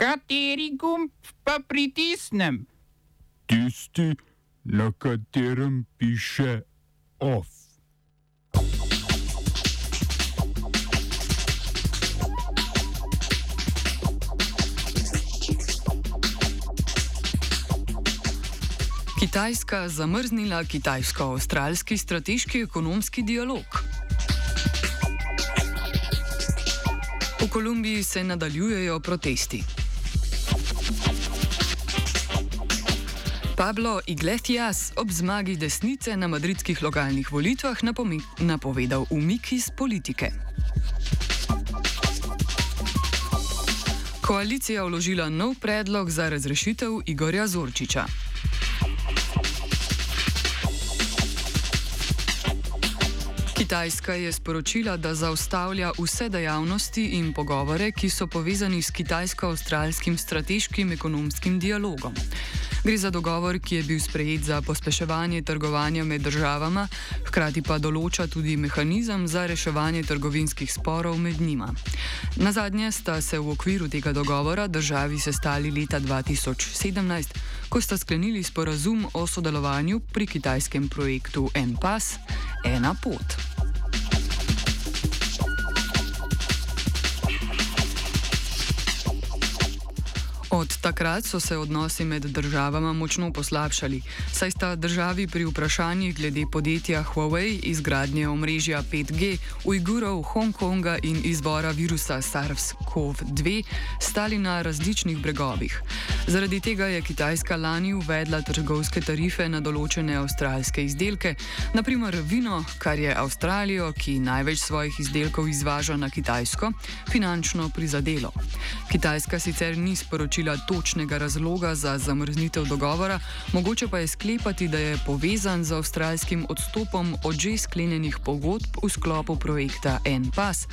Kateri gumb pa pritisnem? Tisti, na katerem piše OF. Kitajska zamrznila kitajsko-avstralski strateški ekonomski dialog. V Kolumbiji se nadaljujejo protesti. Pablo Iglesias ob zmagi desnice na madridskih lokalnih volitvah napovedal umik iz politike. Koalicija vložila nov predlog za razrešitev Igorja Zorčiča. Kitajska je sporočila, da zaustavlja vse dejavnosti in pogovore, ki so povezani s kitajsko-australskim strateškim ekonomskim dialogom. Gre za dogovor, ki je bil sprejet za pospeševanje trgovanja med državama, hkrati pa določa tudi mehanizem za reševanje trgovinskih sporov med njima. Na zadnje sta se v okviru tega dogovora državi sestali leta 2017, ko sta sklenili sporazum o sodelovanju pri kitajskem projektu NPAS, ena pot. Od takrat so se odnosi med državama močno poslabšali, saj sta državi pri vprašanjih glede podjetja Huawei, izgradnje omrežja 5G, Ujgurov, Hongkonga in izvora virusa SARS-CoV-2 stali na različnih bregovih. Zaradi tega je Kitajska lani uvedla trgovske tarife na določene avstralske izdelke, naprimer vino, kar je Avstralijo, ki največ svojih izdelkov izvaža na Kitajsko, finančno prizadelo. Kitajska sicer ni sporočila, točnega razloga za zamrznitev dogovora, mogoče pa je sklepati, da je povezan z avstralskim odstopom od že sklenjenih pogodb v sklopu projekta NPAS,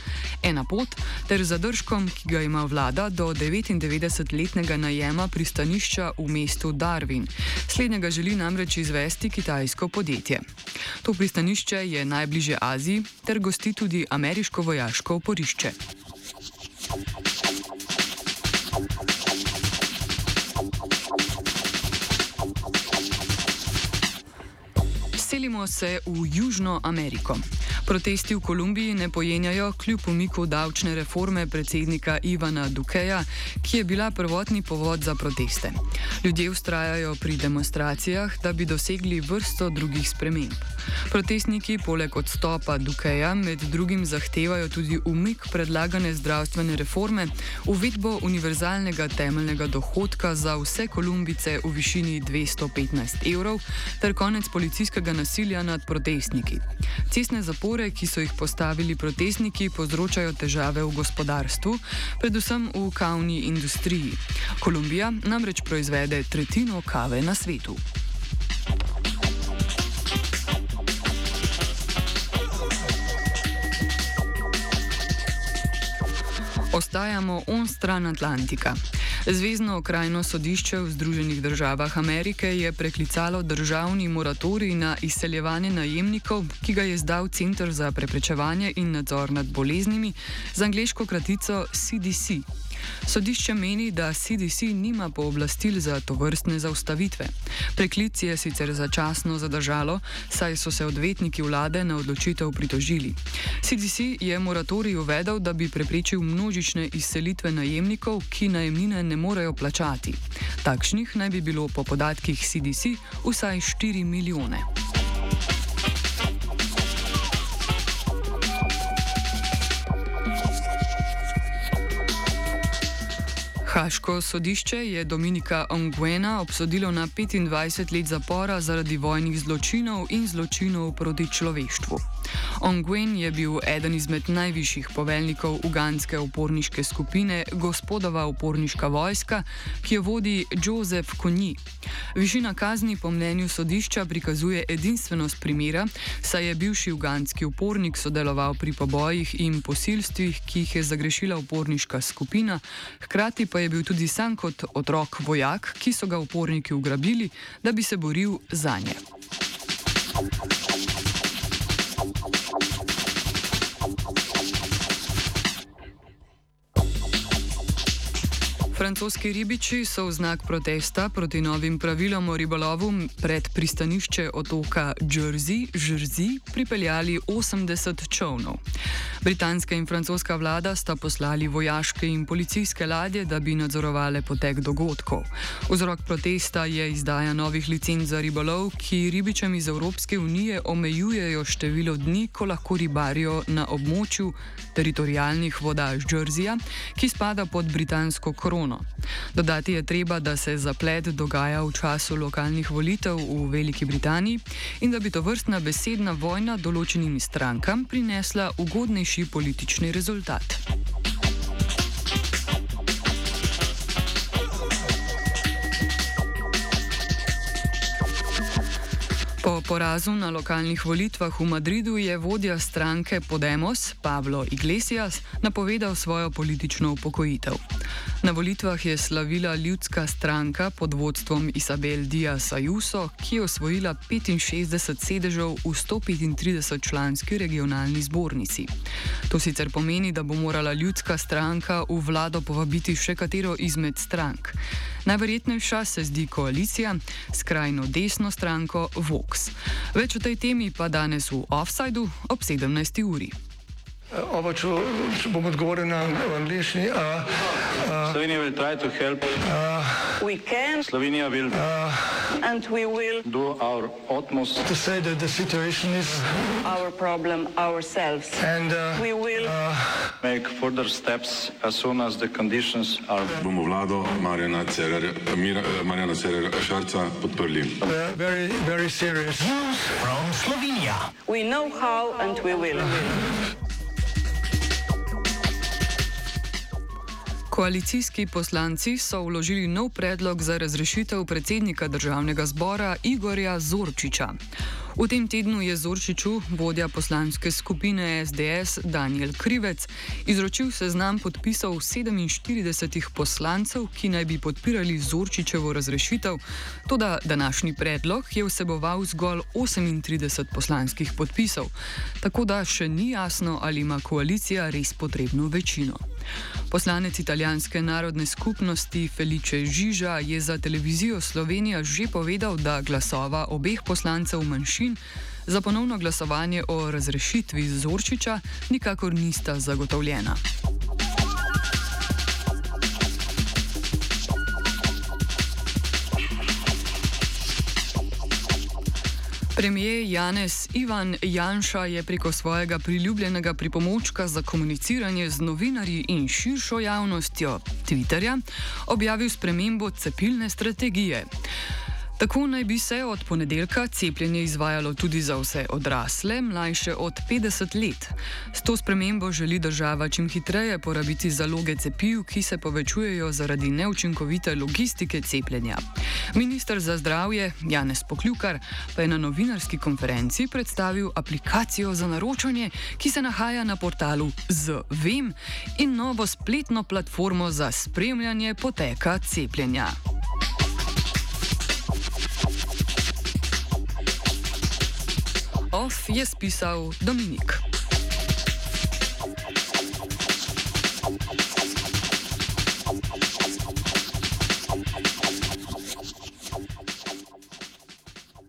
ena pot, ter zadržkom, ki ga ima vlada do 99-letnega najema pristanišča v mestu Darwin. Slednjega želi namreč izvesti kitajsko podjetje. To pristanišče je najbližje Aziji ter gosti tudi ameriško vojaško oporišče. Selimo se v Južno Ameriko. Protesti v Kolumbiji ne pojenjajo kljub umiku davčne reforme predsednika Ivana Dukeja, ki je bila prvotni povod za proteste. Ljudje ustrajajo pri demonstracijah, da bi dosegli vrsto drugih sprememb. Protestniki poleg odstopa Dukeja med drugim zahtevajo tudi umik predlagane zdravstvene reforme, uvedbo univerzalnega temeljnega dohodka za vse Kolumbice v višini 215 evrov ter konec policijskega nasilja nad protestniki. Cestne zapore zapore, ki so jih postavili protestniki, povzročajo težave v gospodarstvu, predvsem v kavni industriji. Kolumbija namreč proizvede tretjino kave na svetu. Ostajamo on stran Atlantika. Zvezdno okrajno sodišče v Združenih državah Amerike je preklicalo državni moratorij na izseljevanje najemnikov, ki ga je izdal Center za preprečevanje in nadzor nad boleznimi z angliško kratico CDC. Sodišče meni, da CDC nima pooblastil za to vrstne zaustavitve. Preklic je sicer začasno zadržalo, saj so se odvetniki vlade na odločitev pritožili. CDC je moratorij uvedel, da bi preprečil množične izselitve najemnikov, ki najemnine ne morejo plačati. Takšnih naj bi bilo po podatkih CDC vsaj 4 milijone. Haško sodišče je Dominika Onguena obsodilo na 25 let zapora zaradi vojnih zločinov in zločinov proti človeštvu. Ongwen je bil eden izmed najvišjih poveljnikov uganske uporniške skupine Gospodova uporniška vojska, ki jo vodi Jozef Konji. Višina kazni po mnenju sodišča prikazuje edinstvenost primera, saj je bivši uganski upornik sodeloval pri pobojih in posilstvih, ki jih je zagrešila uporniška skupina, hkrati pa je bil tudi sam kot otrok vojak, ki so ga uporniki ugrabili, da bi se boril za nje. I'm, I'm, I'm. Francoski ribiči so v znak protesta proti novim pravilom o ribolovu pred pristanišče otoka Jersey, Jersey pripeljali 80 čovnov. Britanska in francoska vlada sta poslali vojaške in policijske ladje, da bi nadzorovali potek dogodkov. Vzrok protesta je izdaja novih licenc za ribolov, ki ribičem iz Evropske unije omejujejo število dni, ko lahko ribarijo na območju teritorijalnih voda Jerseyja, ki spada pod britansko korono krono. Dodati je treba, da se zaplet dogaja v času lokalnih volitev v Veliki Britaniji in da bi to vrstna besedna vojna določenim strankam prinesla ugodnejši politični rezultat. Po porazu na lokalnih volitvah v Madridu je vodja stranke Podemos, Pablo Iglesias, napovedal svojo politično upokojitev. Na volitvah je slavila ljudska stranka pod vodstvom Isabel Díaz Ayuso, ki je osvojila 65 sedežev v 135 članski regionalni zbornici. To sicer pomeni, da bo morala ljudska stranka v vlado povabiti še katero izmed strank. Najverjetnejša se zdi koalicija, skrajno desno stranko Vox. Več o tej temi pa danes v Offsideu ob 17. uri. Oba, če, če bom odgovoril na angliški. Slovenija bo poskušala pomagati. Slovenija bo naredila naš utmost, da bo rekla, da je situacija naš problem, naš. In bomo naredili nadaljnje korake, as soon as the conditions are. Bomo vlado Marjana Cererera Šarca podprli. Very, very serious. News from Slovenia. We know how and we will. Koalicijski poslanci so vložili nov predlog za razrešitev predsednika državnega zbora Igorja Zorčiča. V tem tednu je Zorčiču, vodja poslanske skupine SDS Daniel Krivec, izročil seznam podpisov 47 poslancev, ki naj bi podpirali Zorčičevo razrešitev, tudi današnji predlog je vseboval zgolj 38 poslanskih podpisov, tako da še ni jasno, ali ima koalicija res potrebno večino. Poslanec italijanske narodne skupnosti Felice Žiža je za televizijo Slovenija že povedal, da glasova obeh poslancev manjšin za ponovno glasovanje o razrešitvi Zorčiča nikakor nista zagotovljena. Premijer Janez Ivan Janša je preko svojega priljubljenega pripomočka za komuniciranje z novinarji in širšo javnostjo Twitterja objavil spremembo cepilne strategije. Tako naj bi se od ponedeljka cepljenje izvajalo tudi za vse odrasle, mlajše od 50 let. S to spremembo želi država čim hitreje porabiti zaloge cepiv, ki se povečujejo zaradi neučinkovite logistike cepljenja. Ministr za zdravje Janez Poklukar pa je na novinarski konferenci predstavil aplikacijo za naročanje, ki se nahaja na portalu ZVEM in novo spletno platformo za spremljanje poteka cepljenja. Off je spisal Dominik.